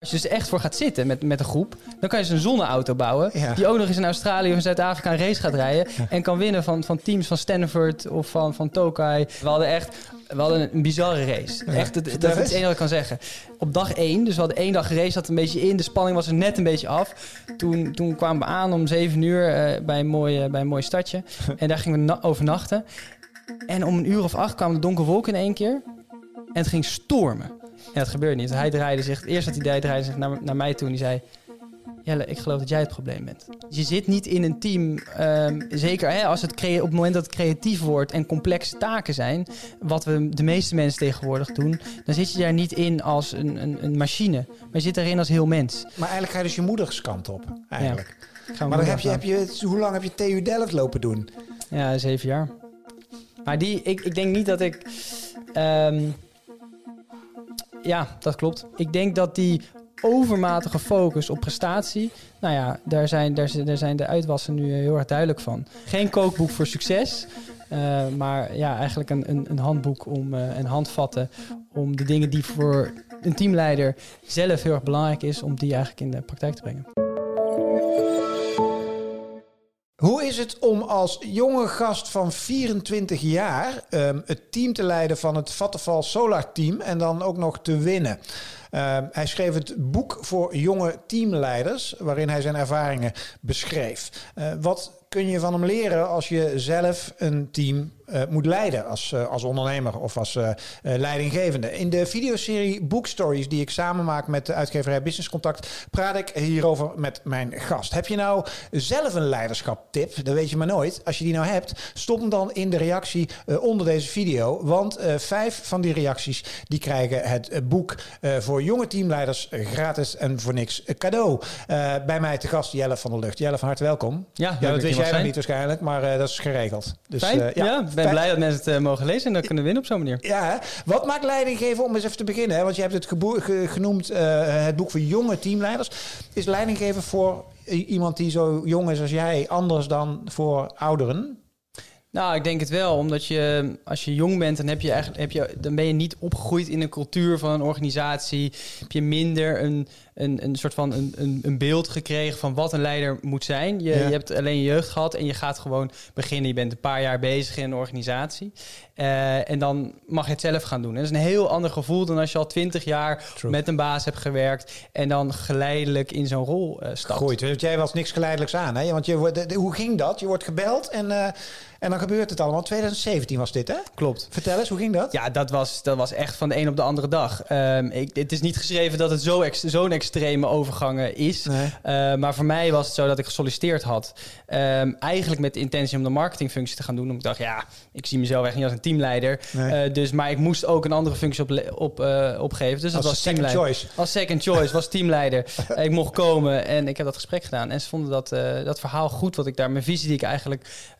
Als je dus echt voor gaat zitten met, met een groep, dan kan je dus een zonneauto bouwen. Ja. Die ook nog eens in Australië of in Zuid-Afrika een race gaat rijden. En kan winnen van, van teams van Stanford of van, van Tokai. We hadden echt we hadden een bizarre race. Echt, dat, dat is het enige wat ik kan zeggen. Op dag één, dus we hadden één dag geraced, zat een beetje in. De spanning was er net een beetje af. Toen, toen kwamen we aan om zeven uur eh, bij, een mooi, eh, bij een mooi stadje. En daar gingen we na- overnachten. En om een uur of acht kwamen de donkere wolken in één keer. En het ging stormen. En dat gebeurde niet. Hij draaide zich, eerst had hij draaide zich naar, naar mij toe en die zei... Jelle, ik geloof dat jij het probleem bent. Je zit niet in een team, ehm, zeker hè, als het op het moment dat het creatief wordt en complexe taken zijn, wat we de meeste mensen tegenwoordig doen, dan zit je daar niet in als een, een, een machine, maar je zit daarin als heel mens. Maar eigenlijk ga je dus je moeders kant op, eigenlijk. Maar dan heb je, heb je, hoe lang heb je TU Delft lopen doen? Ja, zeven jaar. Maar die, ik, ik denk niet dat ik. ehm, ja, dat klopt. Ik denk dat die overmatige focus op prestatie. Nou ja, daar zijn, daar, zijn- de uitwassen nu heel erg duidelijk van. Geen kookboek voor succes. eh, maar ja, eigenlijk een, een, een handboek om eh, en handvatten om de dingen die voor een teamleider zelf heel erg belangrijk is, om die eigenlijk in de praktijk te brengen. Hoe is het om als jonge gast van 24 jaar ehm, het team te leiden van het Vattenfall Solar Team en dan ook nog te winnen? Ehm, hij schreef het boek voor jonge teamleiders, waarin hij zijn ervaringen beschreef. Eh, wat kun je van hem leren als je zelf een team eh, moet leiden als, eh, als ondernemer of als eh, leidinggevende? In de videoserie Book Stories, die ik samen maak met de uitgeverij Business Contact, praat ik hierover met mijn gast. Heb je nou zelf een leiderschap-tip? Dat weet je maar nooit. Als je die nou hebt, stop hem dan in de reactie onder deze video. Want vijf van die reacties die krijgen het boek voor jonge teamleiders gratis en voor niks cadeau. Bij mij te gast Jelle van der Lucht. Jelle, van harte welkom. Ja, Ja, dat wist jij nog niet waarschijnlijk, maar dat is geregeld. Dus, ja, ik ben blij dat mensen het eh, mogen lezen en dat kunnen winnen op zo'n manier. Ja, wat maakt leidinggeven om eens even te beginnen? Hè? Want je hebt het ge- genoemd, eh, het boek voor jonge teamleiders. Is leidinggeven voor iemand die zo jong is als jij anders dan voor ouderen? Nou, ik denk het wel, omdat je als je jong bent, dan heb je eigenlijk heb je, dan ben je niet opgegroeid in een cultuur van een organisatie. Heb je minder een, een, een soort van een, een, een beeld gekregen van wat een leider moet zijn. Je, Ja. je hebt alleen je jeugd gehad en je gaat gewoon beginnen. Je bent een paar jaar bezig in een organisatie. Eh, en dan mag je het zelf gaan doen. En dat is een heel ander gevoel dan als je al twintig jaar True. met een baas hebt gewerkt en dan geleidelijk in zo'n rol eh stapt. Goed, jij was niks geleidelijks aan. Hè? Want je, wordt- de- de- hoe ging dat? Je wordt gebeld en, eh, en dan gebeurt het allemaal. 2017 was dit, hè? Klopt. Vertel eens, hoe ging dat? Ja, dat was, dat was echt van de een op de andere dag. Ehm, ik, het is niet geschreven dat het zo ex- zo'n extreme overgang is. Nee. Eh, maar voor mij was het zo dat ik gesolliciteerd had. Ehm, eigenlijk met de intentie om de marketingfunctie te gaan doen. Omdat ik dacht, ja, ik zie mezelf echt niet als een teamleider. Nee. Eh, dus, maar ik moest ook een andere functie op, op, eh, opgeven. Dus dat Als was second choice. Als second choice, was teamleider. Ik mocht komen en ik heb dat gesprek gedaan. En ze vonden dat, dat verhaal goed, wat ik daar, mijn visie die ik eigenlijk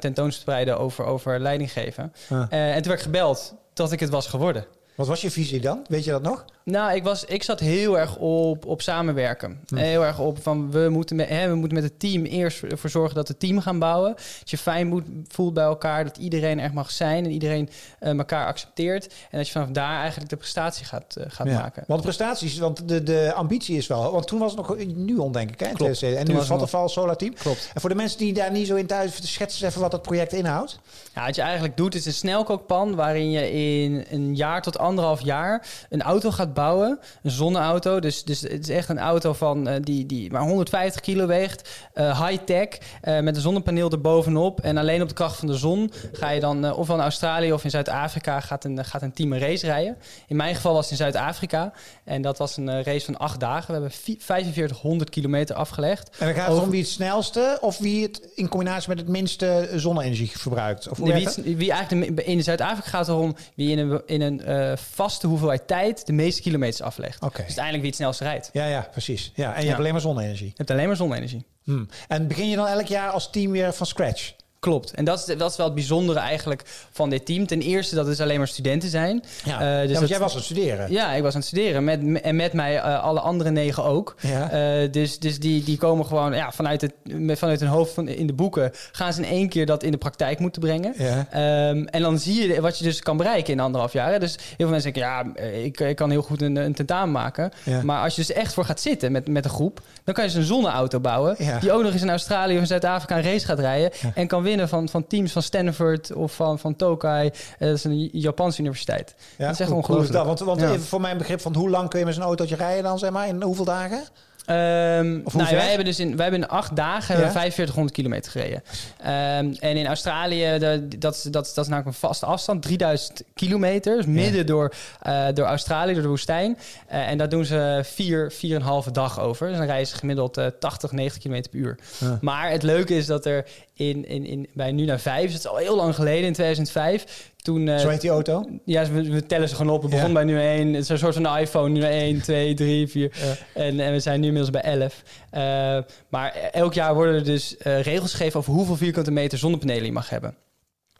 tentoonspreidde over, over leiding geven. En toen werd ik gebeld dat ik het was geworden. Wat was je visie dan? Weet je dat nog? Nou, ik, was, ik zat heel erg op, op samenwerken. Heel erg op van we moeten, met, hè, we moeten met het team eerst ervoor zorgen dat het team gaan bouwen. Dat je fijn moet, voelt bij elkaar, dat iedereen er mag zijn en iedereen eh, elkaar accepteert. En dat je vanaf daar eigenlijk de prestatie gaat, eh, gaat maken. Want de prestaties, want de, de ambitie is wel... Want toen was het nog Nuon, denk ik, hè? Klopt. 2017. En Toen nu was het Vattenfall Solar Team. Klopt. En voor de mensen die daar niet zo in thuis... schets eens even wat dat project inhoudt. Ja, wat je eigenlijk doet is een snelkookpan waarin je in een jaar tot anderhalf jaar een auto gaat bouwen. Een zonneauto. Dus, dus het is echt een auto van, eh, die, die maar 150 kilo weegt. eh, High-tech. eh, met een zonnepaneel erbovenop. En alleen op de kracht van de zon ga je dan eh, of in Australië of in Zuid-Afrika gaat een, gaat een team een race rijden. In mijn geval was het in Zuid-Afrika. En dat was een race van acht dagen. We hebben vi- 4500 kilometer afgelegd. En dan gaat het Over- om wie het snelste... of wie het in combinatie met het minste zonne-energie verbruikt. Of hoe Nee, werkt wie, wie eigenlijk de, in Zuid-Afrika gaat het erom wie in een, in een vaste hoeveelheid tijd de meeste kilometers aflegt. Oké. Dus uiteindelijk wie het snelst rijdt. Ja, ja, precies. Ja, en je Ja. hebt alleen maar zonne-energie. Je hebt alleen maar zonne-energie. Hmm. En begin je dan elk jaar als team weer van scratch? Klopt. En dat is, dat is wel het bijzondere eigenlijk van dit team. Ten eerste dat het alleen maar studenten zijn. Ja, Eh, ja dus want jij was aan het studeren. Ja, ik was aan het studeren. Met, en met mij eh, alle andere negen ook. Ja. Eh, dus dus die, die komen gewoon ja, vanuit, het, vanuit hun hoofd van, in de boeken... gaan ze in één keer dat in de praktijk moeten brengen. Ja. Ehm, en dan zie je wat je dus kan bereiken in anderhalf jaar. hè. Dus heel veel mensen denken, ja, ik, ik kan heel goed een, een tentamen maken. Ja. Maar als je dus echt voor gaat zitten met, met een groep... dan kan je dus een zonneauto bouwen... Die ook nog eens in Australië of in Zuid-Afrika een race gaat rijden... en kan winnen van, van teams van Stanford of van, van Tokai. Eh, dat is een Japanse universiteit. Ja, dat is echt ongelooflijk. dat? Want, want Ja. even voor mijn begrip van hoe lang kun je met zo'n autootje rijden dan, zeg maar, in hoeveel dagen? Hoe nou, ver? wij hebben dus in, wij hebben in acht dagen hebben we Ja? 4500 kilometer gereden. Ehm, en in Australië, de, dat, is, dat, is, dat is namelijk een vaste afstand, 3000 kilometer. Dus midden door, eh, door Australië, door de woestijn. Eh, en daar doen ze vier, vier en halve dag over. Dus dan rijden ze gemiddeld eh, 80, 90 kilometer per uur. Ja. Maar het leuke is dat er in, in, in, bij nu naar vijf, dus het is al heel lang geleden, in 2005... Toen, eh, Zo heet die auto? ja, we, we tellen ze gewoon op. Het begon Ja. bij nu 1. Het is een soort van iPhone. Nu 1, 2, 3, 4. En, en we zijn nu inmiddels bij 11. Eh, maar elk jaar worden er dus eh, regels gegeven over hoeveel vierkante meter zonnepanelen je mag hebben.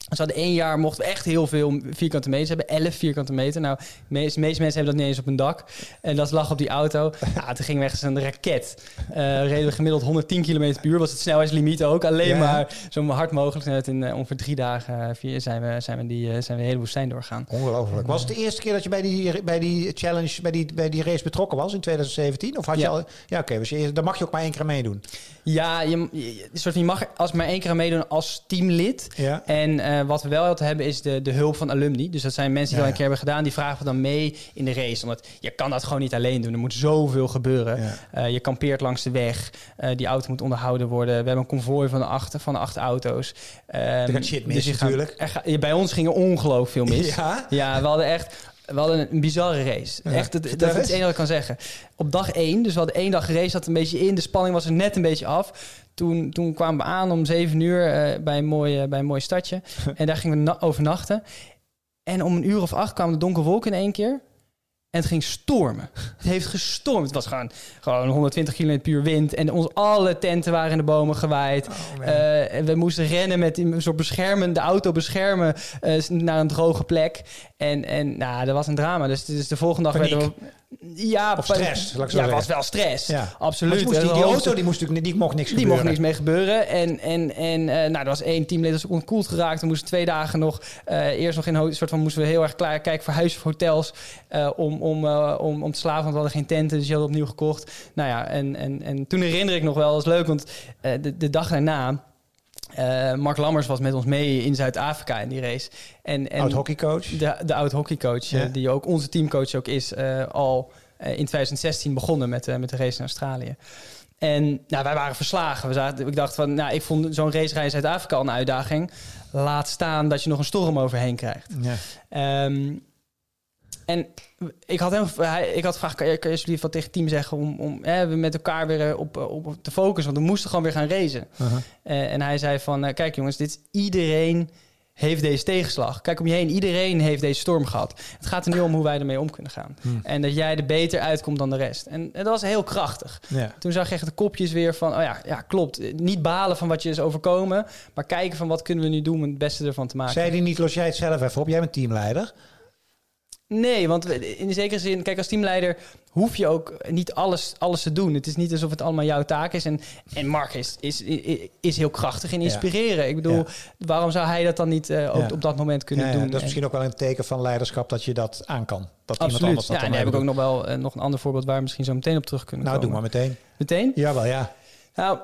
We hadden één jaar mochten we echt heel veel vierkante meters hebben. 11 vierkante meter. Nou, de meeste, meeste mensen hebben dat niet eens op hun dak. En dat lag op die auto. Ja, toen ging weg als een raket. Eh reden we gemiddeld 110 km per uur. Was het snelheidslimiet ook. Alleen Ja. maar zo hard mogelijk. In eh, ongeveer drie dagen eh, vier, zijn, we, zijn, we die, zijn we de hele woestijn doorgaan. Ongelooflijk. Was het de eerste keer dat je bij die, bij die challenge, bij die, bij die race betrokken was in 2017? Of had je al... Ja, oké. dus dan mag je ook maar één keer meedoen. Ja, je, soort je mag als maar één keer aan meedoen als teamlid. Ja. En eh, wat we wel altijd hebben is de, de hulp van alumni. Dus dat zijn mensen die Ja, dat een keer hebben gedaan. Die vragen we dan mee in de race. Omdat je kan dat gewoon niet alleen doen. Er moet zoveel gebeuren. Eh, je kampeert langs de weg. Eh, die auto moet onderhouden worden. We hebben een konvooi van acht, van acht auto's. Ehm, Er gaat shit mis je gaat- natuurlijk. er bij ons ging er ongelooflijk veel mis. Ja? Ja, we hadden echt we hadden een bizarre race. Ja. Echt, het, dat is het enige wat ik kan zeggen. Op dag één, dus we hadden één dag gereden, zat een beetje in. De spanning was er net een beetje af. Toen, toen kwamen we aan om zeven uur eh, bij, een mooi, eh, bij een mooi stadje. en daar gingen we na- overnachten. En om een uur of acht kwamen de donkere wolken in één keer. En het ging stormen. Het heeft gestormd. Het was gewoon, gewoon 120 km per uur wind. En ons, alle tenten waren in de bomen gewaaid. Oh. Eh, en we moesten rennen met een soort beschermen, de auto beschermen eh, naar een droge plek. En, en nou, dat was een drama. Dus, dus de volgende dag Paniek. werden we... Ja, Of stress, laat ik zo Ja, was wel stress. Ja. Absoluut. Je moest die, Dat die was auto die moest natuurlijk die mocht niks die gebeuren. mocht niks mee gebeuren. En, en, en eh, nou, er was één teamlid dat is ontkoeld geraakt. We moesten twee dagen nog... eh, eerst nog in een soort van moesten we heel erg klaar kijken voor huis of hotels. eh, om, om, eh, om, om te slapen, want we hadden geen tenten. Dus die hadden opnieuw gekocht. Nou ja, en, en, en toen herinner ik nog wel, dat is leuk, want eh, de, de dag daarna... eh, Mark Lammers was met ons mee in Zuid-Afrika in die race. En, en Oud hockeycoach. de, de oud hockeycoach, Ja. eh, die ook onze teamcoach ook is, eh, al in 2016 begonnen met, met de race in Australië. En nou, wij waren verslagen. We zaten, ik dacht van, nou, ik vond zo'n racerij in Zuid-Afrika al een uitdaging. Laat staan dat je nog een storm overheen krijgt. Ja. Ehm, en ik had, hem, ik had gevraagd, kan je, kan je alsjeblieft wat tegen het team zeggen om, om hè, met elkaar weer eh, op, op, op te focussen? Want we moesten gewoon weer gaan racen. Uh-huh. Eh, en hij zei van, eh, kijk jongens, dit is iedereen heeft deze tegenslag. Kijk om je heen, iedereen heeft deze storm gehad. Het gaat er nu om hoe wij ermee om kunnen gaan. Hmm. En dat jij er beter uitkomt dan de rest. En, en dat was heel krachtig. Ja. Toen zag je echt de kopjes weer van, oh ja, ja, klopt. Niet balen van wat je is overkomen, maar kijken van wat kunnen we nu doen om het beste ervan te maken. Zei die niet, los jij het zelf even op? Jij bent teamleider. Nee, want in zekere zin, kijk, als teamleider hoef je ook niet alles, alles te doen. Het is niet alsof het allemaal jouw taak is. En, en Mark is, is, is heel krachtig in Ja. inspireren. Ik bedoel, Ja. waarom zou hij dat dan niet eh, ook Ja. op dat moment kunnen doen? dat is En- misschien ook wel een teken van leiderschap dat je dat aan kan. Dat iemand Absoluut. anders dat Ja, en dan dan heb ik ook nog wel eh, nog een ander voorbeeld waar we misschien zo meteen op terug kunnen doet. Nou, doe komen. maar meteen. Meteen? Jawel, ja. Nou,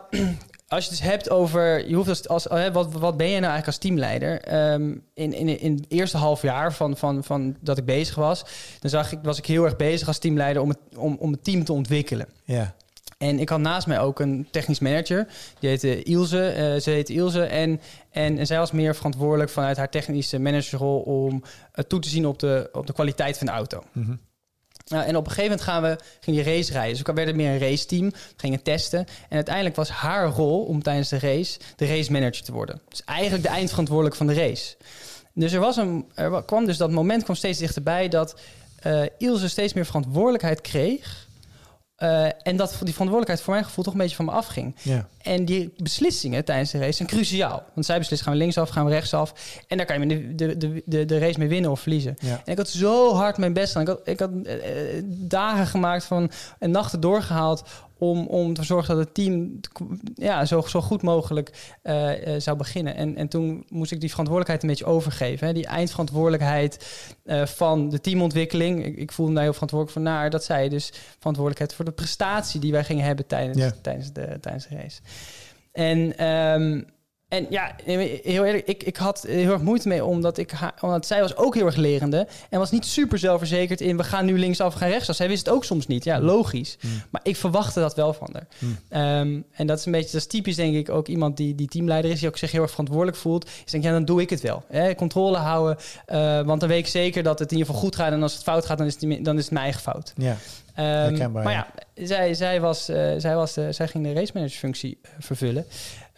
als je het dus hebt over... Je hoeft als, als, eh, wat, wat ben je nou eigenlijk als teamleider? Ehm, in, in, in het eerste half jaar van, van, van dat ik bezig was... dan zag ik, was ik heel erg bezig als teamleider om het, om, om het team te ontwikkelen. Ja. En ik had naast mij ook een technisch manager. Die heette Ilse. eh, ze heette Ilse. En, en, en zij was meer verantwoordelijk vanuit haar technische managerrol... om eh, toe te zien op de, op de kwaliteit van de auto. Mhm. Nou, en op een gegeven moment gaan we, ging die race rijden. Dus we werden meer een raceteam, gingen testen. En uiteindelijk was haar rol om tijdens de race de race manager te worden. Dus eigenlijk de eindverantwoordelijk van de race. Dus er, was een, er wa- kwam dus dat moment kwam steeds dichterbij dat eh, Ilse steeds meer verantwoordelijkheid kreeg Uh, en dat die verantwoordelijkheid voor mijn gevoel toch een beetje van me afging. Ja. En die beslissingen tijdens de race zijn cruciaal. Want zij beslissen, gaan we linksaf, gaan we rechtsaf. En daar kan je de, de, de, de race mee winnen of verliezen. Ja. En ik had zo hard mijn best gedaan. Ik had, ik had uh, dagen gemaakt van, en nachten doorgehaald om, om te zorgen dat het team ja, zo, zo goed mogelijk uh, uh, zou beginnen. En, en toen moest ik die verantwoordelijkheid een beetje overgeven. Hè. Die eindverantwoordelijkheid uh, van de teamontwikkeling. Ik, ik voelde mij heel verantwoordelijk voor naar dat zij dus verantwoordelijkheid voor de prestatie die wij gingen hebben tijdens, Ja. tijdens, de, tijdens de race. En um, en ja, heel eerlijk, ik, ik had heel erg moeite mee, omdat, ik haar, omdat zij was ook heel erg lerende. En was niet super zelfverzekerd in, we gaan nu linksaf, gaan rechtsaf. Zij wist het ook soms niet, ja, logisch. Mm. Maar ik verwachtte dat wel van haar. Mm. Um, en dat is een beetje, dat is typisch denk ik ook iemand die, die teamleider is, die ook zich heel erg verantwoordelijk voelt. Is denk ja, dan doe ik het wel. Hè? Controle houden, uh, want dan weet ik zeker dat het in ieder geval goed gaat. En als het fout gaat, dan is het, dan is het mijn eigen fout. Ja. Maar ja, zij, zij, was, uh, zij, was de, zij ging de race manager functie uh, vervullen.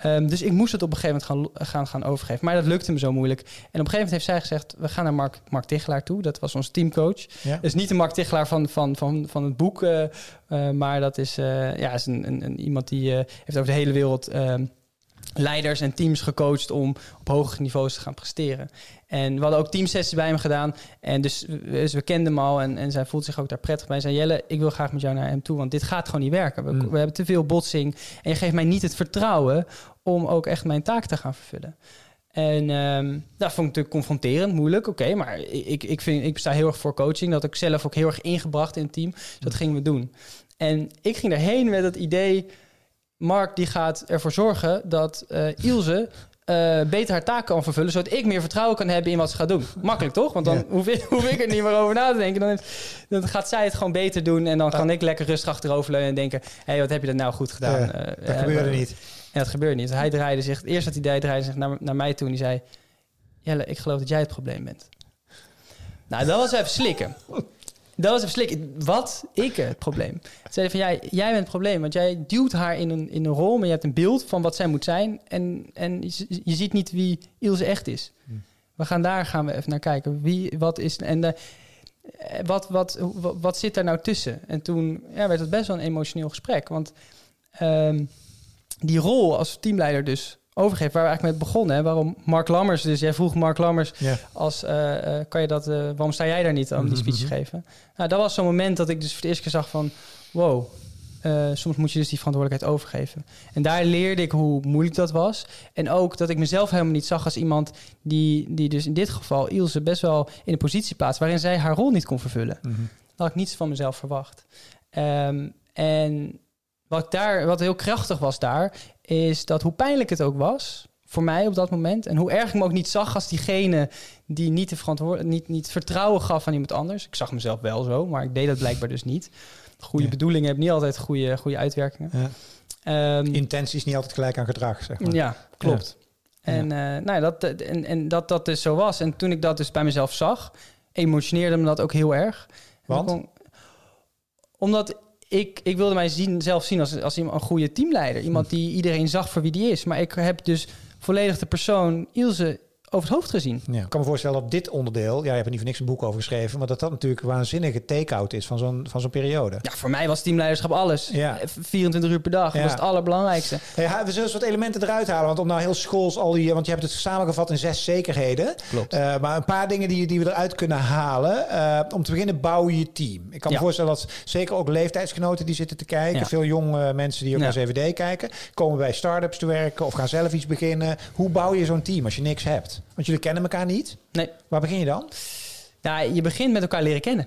Um, dus ik moest het op een gegeven moment gaan, gaan, gaan overgeven. Maar dat lukte me zo moeilijk. En op een gegeven moment heeft zij gezegd... we gaan naar Mark, Mark Tichelaar toe. Dat was onze teamcoach. Ja. Dus niet de Mark Tichelaar van, van, van, van het boek... Uh, uh, maar dat is, uh, ja, is een, een, een, iemand die heeft over de hele wereld... leiders en teams gecoacht om op hogere niveaus te gaan presteren. En we hadden ook teamsessies bij hem gedaan. En dus, dus we kenden hem al en, en zij voelt zich ook daar prettig bij. Zij Jelle, ik wil graag met jou naar hem toe, want dit gaat gewoon niet werken. We, Mm. we hebben te veel botsing. En je geeft mij niet het vertrouwen om ook echt mijn taak te gaan vervullen. En um, dat vond ik natuurlijk confronterend, moeilijk. Oké, okay, maar ik, ik, vind, ik sta heel erg voor coaching. Dat ik zelf ook heel erg ingebracht in het team. Dus dat gingen we doen. En ik ging daarheen met het idee... Mark die gaat ervoor zorgen dat uh, Ilse uh, beter haar taak kan vervullen, zodat ik meer vertrouwen kan hebben in wat ze gaat doen. Makkelijk toch? Want dan Ja. hoef, ik, hoef ik er niet meer over na te denken. Dan, dan gaat zij het gewoon beter doen en dan kan ik lekker rustig achteroverleunen en denken: hé, hey, wat heb je dat nou goed gedaan? Ja, Eh, dat eh, gebeurde niet. En dat gebeurde niet. Hij draaide zich, eerst dat idee draaide zich naar, naar mij toe en die zei: Jelle, ik geloof dat jij het probleem bent. Nou, dat was even slikken. Dat was slikken. Wat? Ik het probleem. Ze zeiden van, jij, jij bent het probleem. Want jij duwt haar in een, in een rol, maar je hebt een beeld van wat zij moet zijn. En, en je, je ziet niet wie Ilse echt is. We gaan daar gaan we even naar kijken. Wie, wat is... En de, eh, wat, wat, wat, wat zit daar nou tussen? En toen ja, werd het best wel een emotioneel gesprek. Want ehm, die rol als teamleider dus overgeeft, waar we eigenlijk met begonnen. Hè, waarom Mark Lammers, dus jij vroeg Mark Lammers Ja. als eh, eh, kan je dat, eh, waarom sta jij daar niet om die speech te geven? Nou, dat was zo'n moment dat ik dus voor het eerst keer zag van, wow, soms moet je dus die verantwoordelijkheid overgeven. En daar leerde ik hoe moeilijk dat was. En ook dat ik mezelf helemaal niet zag als iemand die, die dus in dit geval Ilse best wel in een positie plaatst waarin zij haar rol niet kon vervullen. Mhm. Dat had ik niets van mezelf verwacht. Ehm, en wat, daar, wat heel krachtig was daar, is dat hoe pijnlijk het ook was voor mij op dat moment. En hoe erg ik me ook niet zag als diegene die niet, de verantwoord, niet, niet vertrouwen gaf aan iemand anders. Ik zag mezelf wel zo, maar ik deed dat blijkbaar dus niet. Goede Ja. bedoelingen hebben niet altijd goede, goede uitwerkingen. Ja. Ehm, Intentie is niet altijd gelijk aan gedrag, zeg maar. ja, klopt. En, eh, nou, ja, dat, en, en dat dat dus zo was. En toen ik dat dus bij mezelf zag, emotioneerde me dat ook heel erg. Want? Kon- omdat ik, ik wilde mij zien, zelf zien als, als iemand- een goede teamleider. Iemand die iedereen zag voor wie die is. Maar ik heb dus volledig de persoon Ilse over het hoofd gezien. Ja. Ik kan me voorstellen dat dit onderdeel, ja, je hebt er niet voor niks een boek over geschreven, maar dat dat natuurlijk een waanzinnige take-out is van zo'n van zo'n periode. Ja, voor mij was teamleiderschap alles. Ja. 24 uur per dag. Ja. Dat was het allerbelangrijkste. Ja, we zullen eens wat elementen eruit halen, want om nou heel schools al die, want je hebt het samengevat in zes zekerheden. Klopt. Eh, maar een paar dingen die, die we eruit kunnen halen. Eh, om te beginnen bouw je je team. Ik kan me voorstellen dat zeker ook leeftijdsgenoten die zitten te kijken, Ja. veel jonge mensen die ook Ja. naar CVD kijken, komen bij start-ups te werken of gaan zelf iets beginnen. Hoe bouw je zo'n team als je niks hebt? Want jullie kennen elkaar niet. Nee, Waar begin je dan? nou, je begint met elkaar leren kennen.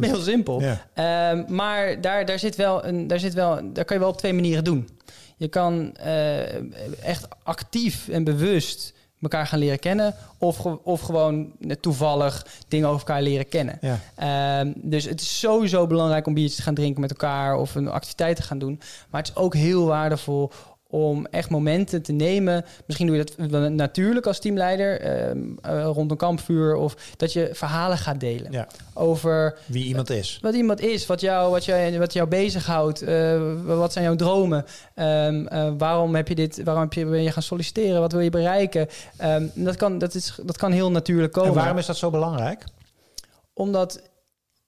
Heel simpel. Hm. Ja. Ehm, maar daar, daar, zit wel een, daar, zit wel, daar kan je wel op twee manieren doen. Je kan eh, echt actief en bewust elkaar gaan leren kennen. Of, ge- of gewoon toevallig dingen over elkaar leren kennen. Ja. Ehm, dus het is sowieso belangrijk om biertjes te gaan drinken met elkaar of een activiteit te gaan doen. Maar het is ook heel waardevol om echt momenten te nemen. Misschien doe je dat natuurlijk als teamleider ehm, eh, rond een kampvuur of dat je verhalen gaat delen Ja. over Wie iemand is. wat iemand is, wat jou, wat jou, wat jou bezighoudt, eh, wat zijn jouw dromen, Ehm, eh, waarom heb je dit, waarom heb je, ben je gaan solliciteren, wat wil je bereiken? Ehm, dat, kan, dat, is, dat kan heel natuurlijk komen. En waarom is dat zo belangrijk? Omdat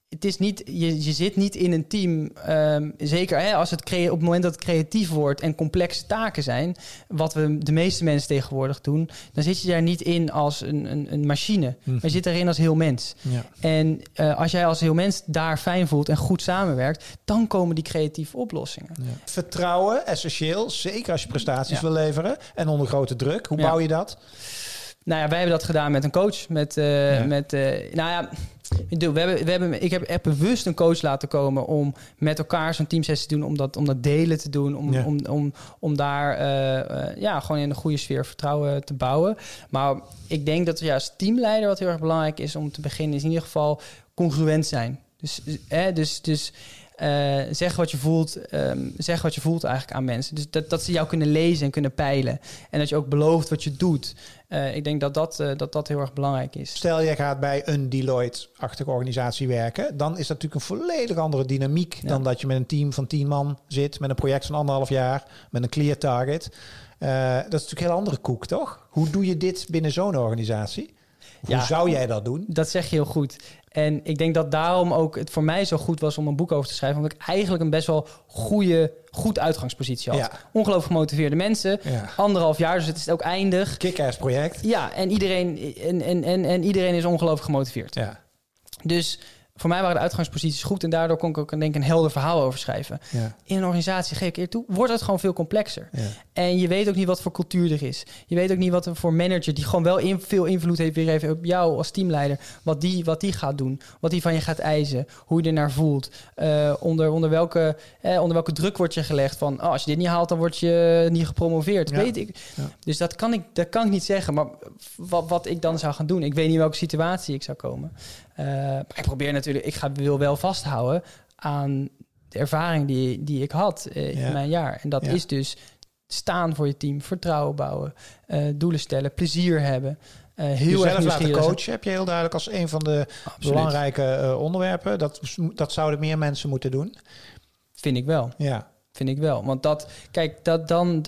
het is niet, je, je zit niet in een team, ehm, zeker hè, als het crea- op het moment dat het creatief wordt en complexe taken zijn, wat we de meeste mensen tegenwoordig doen, dan zit je daar niet in als een, een, een machine, maar je zit erin als heel mens. Ja. En eh, als jij als heel mens daar fijn voelt en goed samenwerkt, dan komen die creatieve oplossingen. Vertrouwen, essentieel. Zeker als je prestaties Ja. wil leveren. En onder grote druk. Hoe Ja. bouw je dat? Nou ja, wij hebben dat gedaan met een coach. Met, eh, Ja. met eh, nou ja, ik we hebben, we hebben, ik heb echt bewust een coach laten komen om met elkaar zo'n teamsessie te doen, om dat, om dat delen te doen, om, Ja. om, om, om daar eh, eh, ja, gewoon in een goede sfeer vertrouwen te bouwen. Maar ik denk dat ja, als teamleider wat heel erg belangrijk is om te beginnen, is in ieder geval congruent zijn. Dus, eh, dus, dus eh, zeg wat je voelt, zeg wat je voelt eigenlijk aan mensen. Dus dat, dat ze jou kunnen lezen en kunnen peilen. En dat je ook belooft wat je doet. Eh, ik denk dat dat, eh, dat dat heel erg belangrijk is. Stel, je gaat bij een Deloitte-achtige organisatie werken. Dan is dat natuurlijk een volledig andere dynamiek Ja. dan dat je met een team van tien man zit. Met een project van anderhalf jaar. Met een clear target. Dat is natuurlijk een heel andere koek, toch? Hoe doe je dit binnen zo'n organisatie? Hoe Ja. zou jij dat doen? Dat zeg je heel goed. En ik denk dat daarom ook het voor mij zo goed was om een boek over te schrijven. Omdat ik eigenlijk een best wel goede, goed uitgangspositie had. Ja. Ongelooflijk gemotiveerde mensen. Ja. Anderhalf jaar, dus het is ook eindig. Kick-ass project. Ja, en iedereen, en, en, en, en iedereen is ongelooflijk gemotiveerd. Ja. Dus voor mij waren de uitgangsposities goed. En daardoor kon ik ook denk ik, een helder verhaal over schrijven. Ja. In een organisatie, geef ik eer toe, wordt het gewoon veel complexer. Ja. En je weet ook niet wat voor cultuur er is. Je weet ook niet wat er voor manager, die gewoon wel in, veel invloed heeft weer even op jou als teamleider, wat die, wat die gaat doen, wat die van je gaat eisen, hoe je ernaar voelt, eh, onder, onder, welke, eh, onder welke druk wordt je gelegd van, oh, als je dit niet haalt, dan word je niet gepromoveerd. Ja. Weet ik. Dus dat kan, ik, dat kan ik niet zeggen, maar wat, wat ik dan zou gaan doen, ik weet niet in welke situatie ik zou komen. Eh, maar ik probeer natuurlijk, ik ga, wil wel vasthouden aan de ervaring die, die ik had eh, Ja. in mijn jaar. En dat Ja. is dus staan voor je team, vertrouwen bouwen, eh, doelen stellen, plezier hebben. eh heel Jezelf laten coachen heb je heel duidelijk als een van de Absoluut. belangrijke onderwerpen. Dat, dat zouden meer mensen moeten doen. Vind ik wel. Ja. Vind ik wel. Want dat, kijk, dat dan op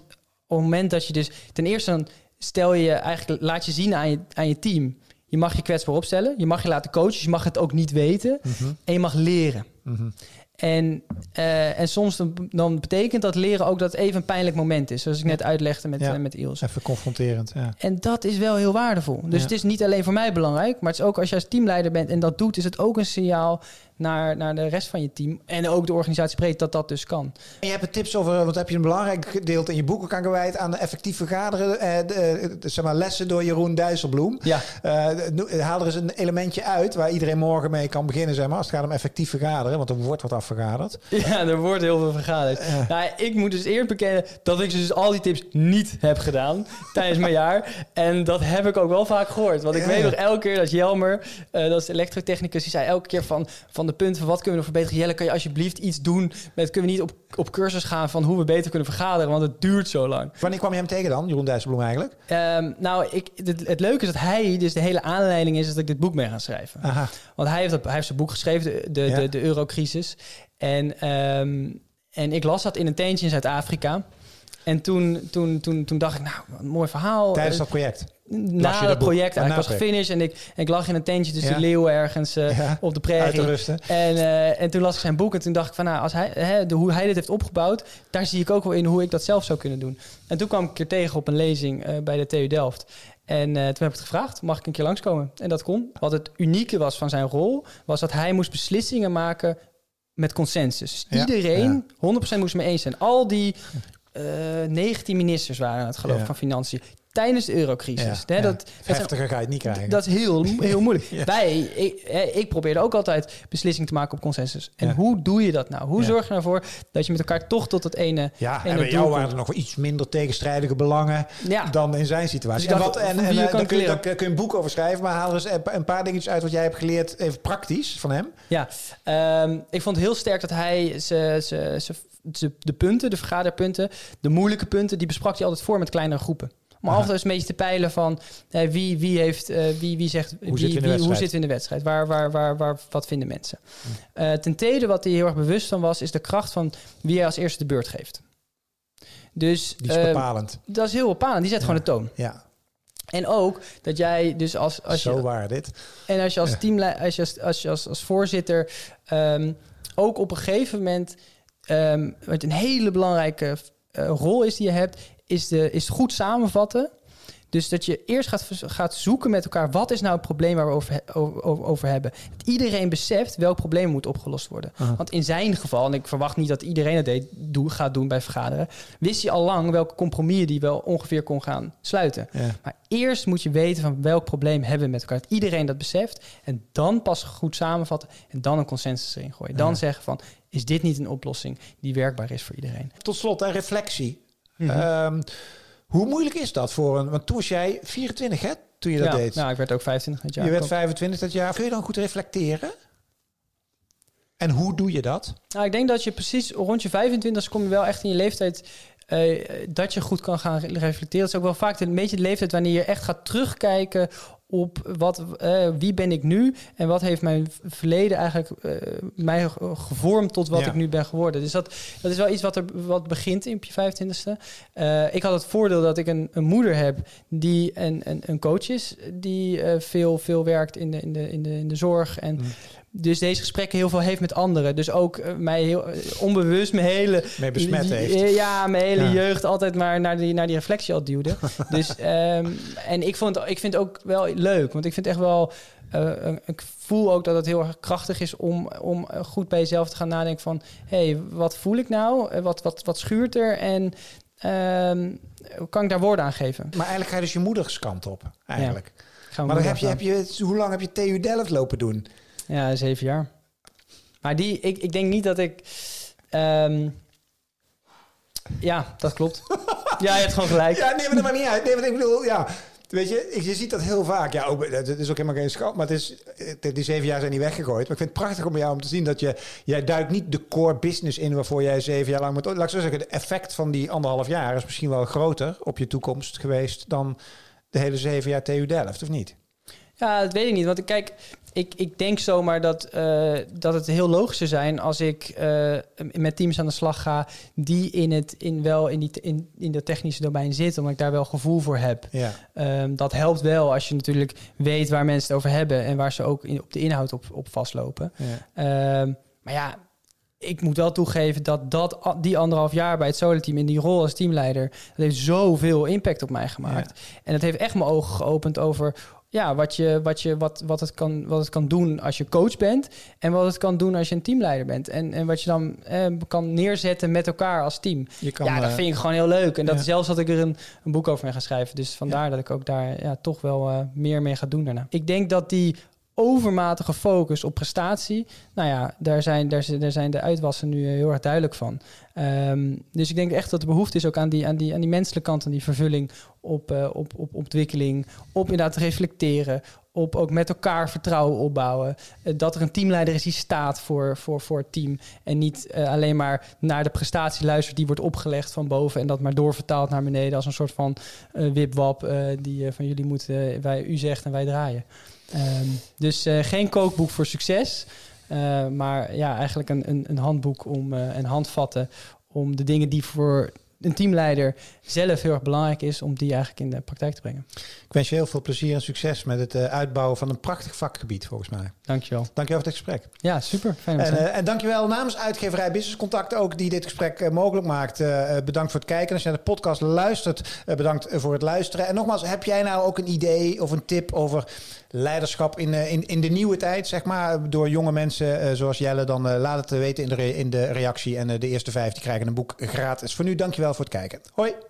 het moment dat je dus ten eerste dan stel je eigenlijk, laat je zien aan je, aan je team. Je mag je kwetsbaar opstellen, je mag je laten coachen, je mag het ook niet weten Mhm. en je mag leren. Mhm. En, eh, en soms dan, dan betekent dat leren ook dat het even een pijnlijk moment is, zoals ik net uitlegde met, Ja. eh, met Iels. Even confronterend. Ja. En dat is wel heel waardevol. Dus Ja. het is niet alleen voor mij belangrijk, maar het is ook als je als teamleider bent en dat doet, is het ook een signaal naar, naar de rest van je team en ook de organisatie breed dat dat dus kan. En je hebt er tips over, want heb je een belangrijk gedeelte in je boeken kan gewijd aan de effectief vergaderen. Eh, de, de- zeg maar lessen door Jeroen Dijsselbloem. Ja, Eh, haal er eens een elementje uit waar iedereen morgen mee kan beginnen, zeg maar, als het gaat om effectief vergaderen, want er wordt wat afvergaderd. ja er wordt heel veel vergaderd. Ja. Nou, ik moet dus eerlijk bekennen dat ik dus al die tips niet heb gedaan tijdens mijn jaar. En dat heb ik ook wel vaak gehoord. Want ik Ja. weet nog elke keer dat Jelmer, eh, dat is elektrotechnicus, die zei elke keer van, van de punten van wat kunnen we nog verbeteren. Jelle, kan je alsjeblieft iets doen met, kunnen we niet op, op cursus gaan van hoe we beter kunnen vergaderen, want het duurt zo lang. Wanneer kwam je hem tegen dan, Jeroen Dijsselbloem eigenlijk? Ehm, nou, ik, het, het leuke is dat hij, dus de hele aanleiding is dat ik dit boek mee ga schrijven. Aha. Want hij heeft, dat, hij heeft zijn boek geschreven, de, de, Ja. de, de eurocrisis. En, ehm, en ik las dat in een tentje in Zuid-Afrika. En toen, toen, toen, toen dacht ik, nou, een mooi verhaal. Tijdens Eh, dat project. na dat project, eigenlijk na was gefinished. En ik, en ik lag in een tentje tussen Ja. de leeuwen ergens eh, Ja. op de Uit te prairie. rusten. En, eh, en toen las ik zijn boek en toen dacht ik van, nou, als hij, hè, de, hoe hij dit heeft opgebouwd, daar zie ik ook wel in hoe ik dat zelf zou kunnen doen. En toen kwam ik er tegen op een lezing bij de TU Delft. En toen heb ik het gevraagd, mag ik een keer langskomen? En dat kon. Wat het unieke was van zijn rol, was dat hij moest beslissingen maken met consensus. Ja, Iedereen 100% moest het mee eens zijn. Al die 19 ministers waren het geloof ik Ja. van Financiën tijdens de eurocrisis. Ja, Hè, ja. dat, dat zijn Heftiger ga je het niet krijgen. dat is heel, heel moeilijk. Ja. Wij, ik, ik probeerde ook altijd beslissingen te maken op consensus. En Ja. hoe doe je dat nou? Hoe Ja. zorg je ervoor dat je met elkaar toch tot het ene... ja, ene en bij jou komt? waren er nog wel iets minder tegenstrijdige belangen Ja, dan in zijn situatie. Dus en wat, en, wie eh, kun, je- daar kun je een boek over schrijven, maar haal eens een paar dingetjes uit wat jij hebt geleerd, even praktisch van hem. ja. Ehm, ik vond heel sterk dat hij ze, ze, ze, ze- de punten, de vergaderpunten, de moeilijke punten, die besprak hij altijd voor met kleinere groepen. Om altijd eens een beetje te peilen van eh, wie, wie heeft, eh, wie, wie zegt, wie, zitten we de wie- hoe zitten we in de wedstrijd? Waar, waar, waar, waar, wat vinden mensen? Eh, ten tweede, wat hij heel erg bewust van was, is de kracht van wie hij als eerste de beurt geeft. Dus Die is bepalend. dat is heel bepalend. Die zet gewoon de toon. Ja. En ook dat jij dus als, als Zo je waar dit. en als je als teamleider, als je als, als, je als, als voorzitter ehm, ook op een gegeven moment, ehm, wat een hele belangrijke eh, rol is die je hebt, is, de, is goed samenvatten. Dus dat je eerst gaat, gaat zoeken met elkaar, wat is nou het probleem waar we over, over, over- hebben. Dat iedereen beseft welk probleem moet opgelost worden. Aha. Want in zijn geval, en ik verwacht niet dat iedereen het deed, doe, gaat doen bij vergaderen, wist hij al lang welke compromissen die wel ongeveer kon gaan sluiten. Ja. Maar eerst moet je weten van welk probleem hebben we met elkaar. Dat iedereen dat beseft. En dan pas goed samenvatten. En dan een consensus erin gooien. Dan Ja. zeggen van, is dit niet een oplossing die werkbaar is voor iedereen? Tot slot, een reflectie. Mhm. Ehm, hoe moeilijk is dat voor een... Want toen was jij 24, hè? Toen je dat ja, deed. Nou, ik werd ook 25 het jaar. je werd Klopt. 25 dat jaar. Kun je dan goed reflecteren? En hoe doe je dat? Nou, ik denk dat je precies rond je 25 kom je wel echt in je leeftijd... eh, dat je goed kan gaan re- reflecteren. Dat is ook wel vaak een beetje de leeftijd wanneer je echt gaat terugkijken op wat, eh, wie ben ik nu en wat heeft mijn verleden eigenlijk eh, mij ge- gevormd tot wat Ja. ik nu ben geworden. Dus dat, dat is wel iets wat er wat begint in je 25ste. Eh, ik had het voordeel dat ik een, een moeder heb die een, een, een coach is, die veel, veel werkt in de, in, de, in, de, in de zorg en Mm. Dus deze gesprekken heel veel heeft met anderen. Dus ook eh, mij heel eh, onbewust mijn hele Mee besmet heeft. Ja, mijn hele Ja. jeugd altijd maar naar die, naar die reflectie al duwde. dus, ehm, en ik, vond, ik vind het ook wel leuk, want ik vind echt wel... eh, ik voel ook dat het heel erg krachtig is om, om eh, goed bij jezelf te gaan nadenken van... hé, hey, wat voel ik nou? Eh, Wat, wat, wat schuurt er? En ehm, kan ik daar woorden aan geven? Maar eigenlijk ga je dus je moeders kant op, eigenlijk. Maar dan heb je, heb je, hoe lang heb je TU Delft lopen doen? Ja, zeven jaar. Maar die, ik, ik denk niet dat ik... ehm, ja, dat klopt. ja, je hebt gewoon gelijk. Ja, nee, maar dat maakt niet uit. Nee, want ik bedoel, ja... Weet je, je ziet dat heel vaak. Ja, ook, het is ook helemaal geen schat. Maar het is, het- die zeven jaar zijn niet weggegooid. Maar ik vind het prachtig om jou om te zien dat je... Jij duikt niet de core business in waarvoor jij zeven jaar lang moet... Laat ik zo zeggen, de effect van die anderhalf jaar is misschien wel groter op je toekomst geweest... dan de hele zeven jaar TU Delft, of niet? Ja, dat weet ik niet. Want ik kijk, ik, ik denk zomaar dat, eh, dat het heel logisch zou zijn als ik eh, met teams aan de slag ga die in het in wel in die in, in de technische domein zitten, omdat ik daar wel gevoel voor heb. Ja. Ehm, dat helpt wel als je natuurlijk weet waar mensen het over hebben en waar ze ook in, op de inhoud op, op vastlopen. ja. Ehm, maar ja, ik moet wel toegeven dat, dat die anderhalf jaar bij het Solar-team in die rol als teamleider, dat heeft zoveel impact op mij gemaakt. En het heeft echt mijn ogen geopend over ja, wat, je, wat, je, wat, wat, het kan, wat het kan doen als je coach bent en wat het kan doen als je een teamleider bent. En, en wat je dan eh, kan neerzetten met elkaar als team. Je kan, ja, dat eh, vind ik gewoon heel leuk. En dat ja. zelfs dat ik er een, een boek over mee ga schrijven. Dus vandaar dat ik ook daar ja, toch wel eh, meer mee ga doen daarna. Ik denk dat die overmatige focus op prestatie, nou ja, daar zijn, daar, daar zijn de uitwassen nu eh, heel erg duidelijk van. Ehm, dus ik denk echt dat de behoefte is ook aan die, aan die, aan die menselijke kant, aan die vervulling op, eh, op, op ontwikkeling, op inderdaad reflecteren, op ook met elkaar vertrouwen opbouwen. Eh, dat er een teamleider is die staat voor, voor, voor het team en niet eh, alleen maar naar de prestatie luistert die wordt opgelegd van boven en dat maar doorvertaalt naar beneden als een soort van eh wipwap die van jullie moeten, wij, u zegt en wij draaien. Ehm, dus geen kookboek voor succes, maar ja, eigenlijk een, een, een handboek om en handvatten om de dingen die voor een teamleider zelf heel erg belangrijk is, om die eigenlijk in de praktijk te brengen. Ik wens je heel veel plezier en succes met het eh, uitbouwen van een prachtig vakgebied, volgens mij. Dankjewel. Dankjewel voor het gesprek. Ja, super. Fijn En, eh, en dankjewel namens uitgeverij Business Contact ook die dit gesprek eh, mogelijk maakt. Bedankt voor het kijken. Als je naar de podcast luistert, bedankt voor het luisteren. En nogmaals, heb jij nou ook een idee of een tip over leiderschap in, in, in de nieuwe tijd, zeg maar, door jonge mensen zoals Jelle, dan laat het weten in de, in de reactie. En de eerste vijf die krijgen een boek gratis. Voor nu, dankjewel voor het kijken. Hoi!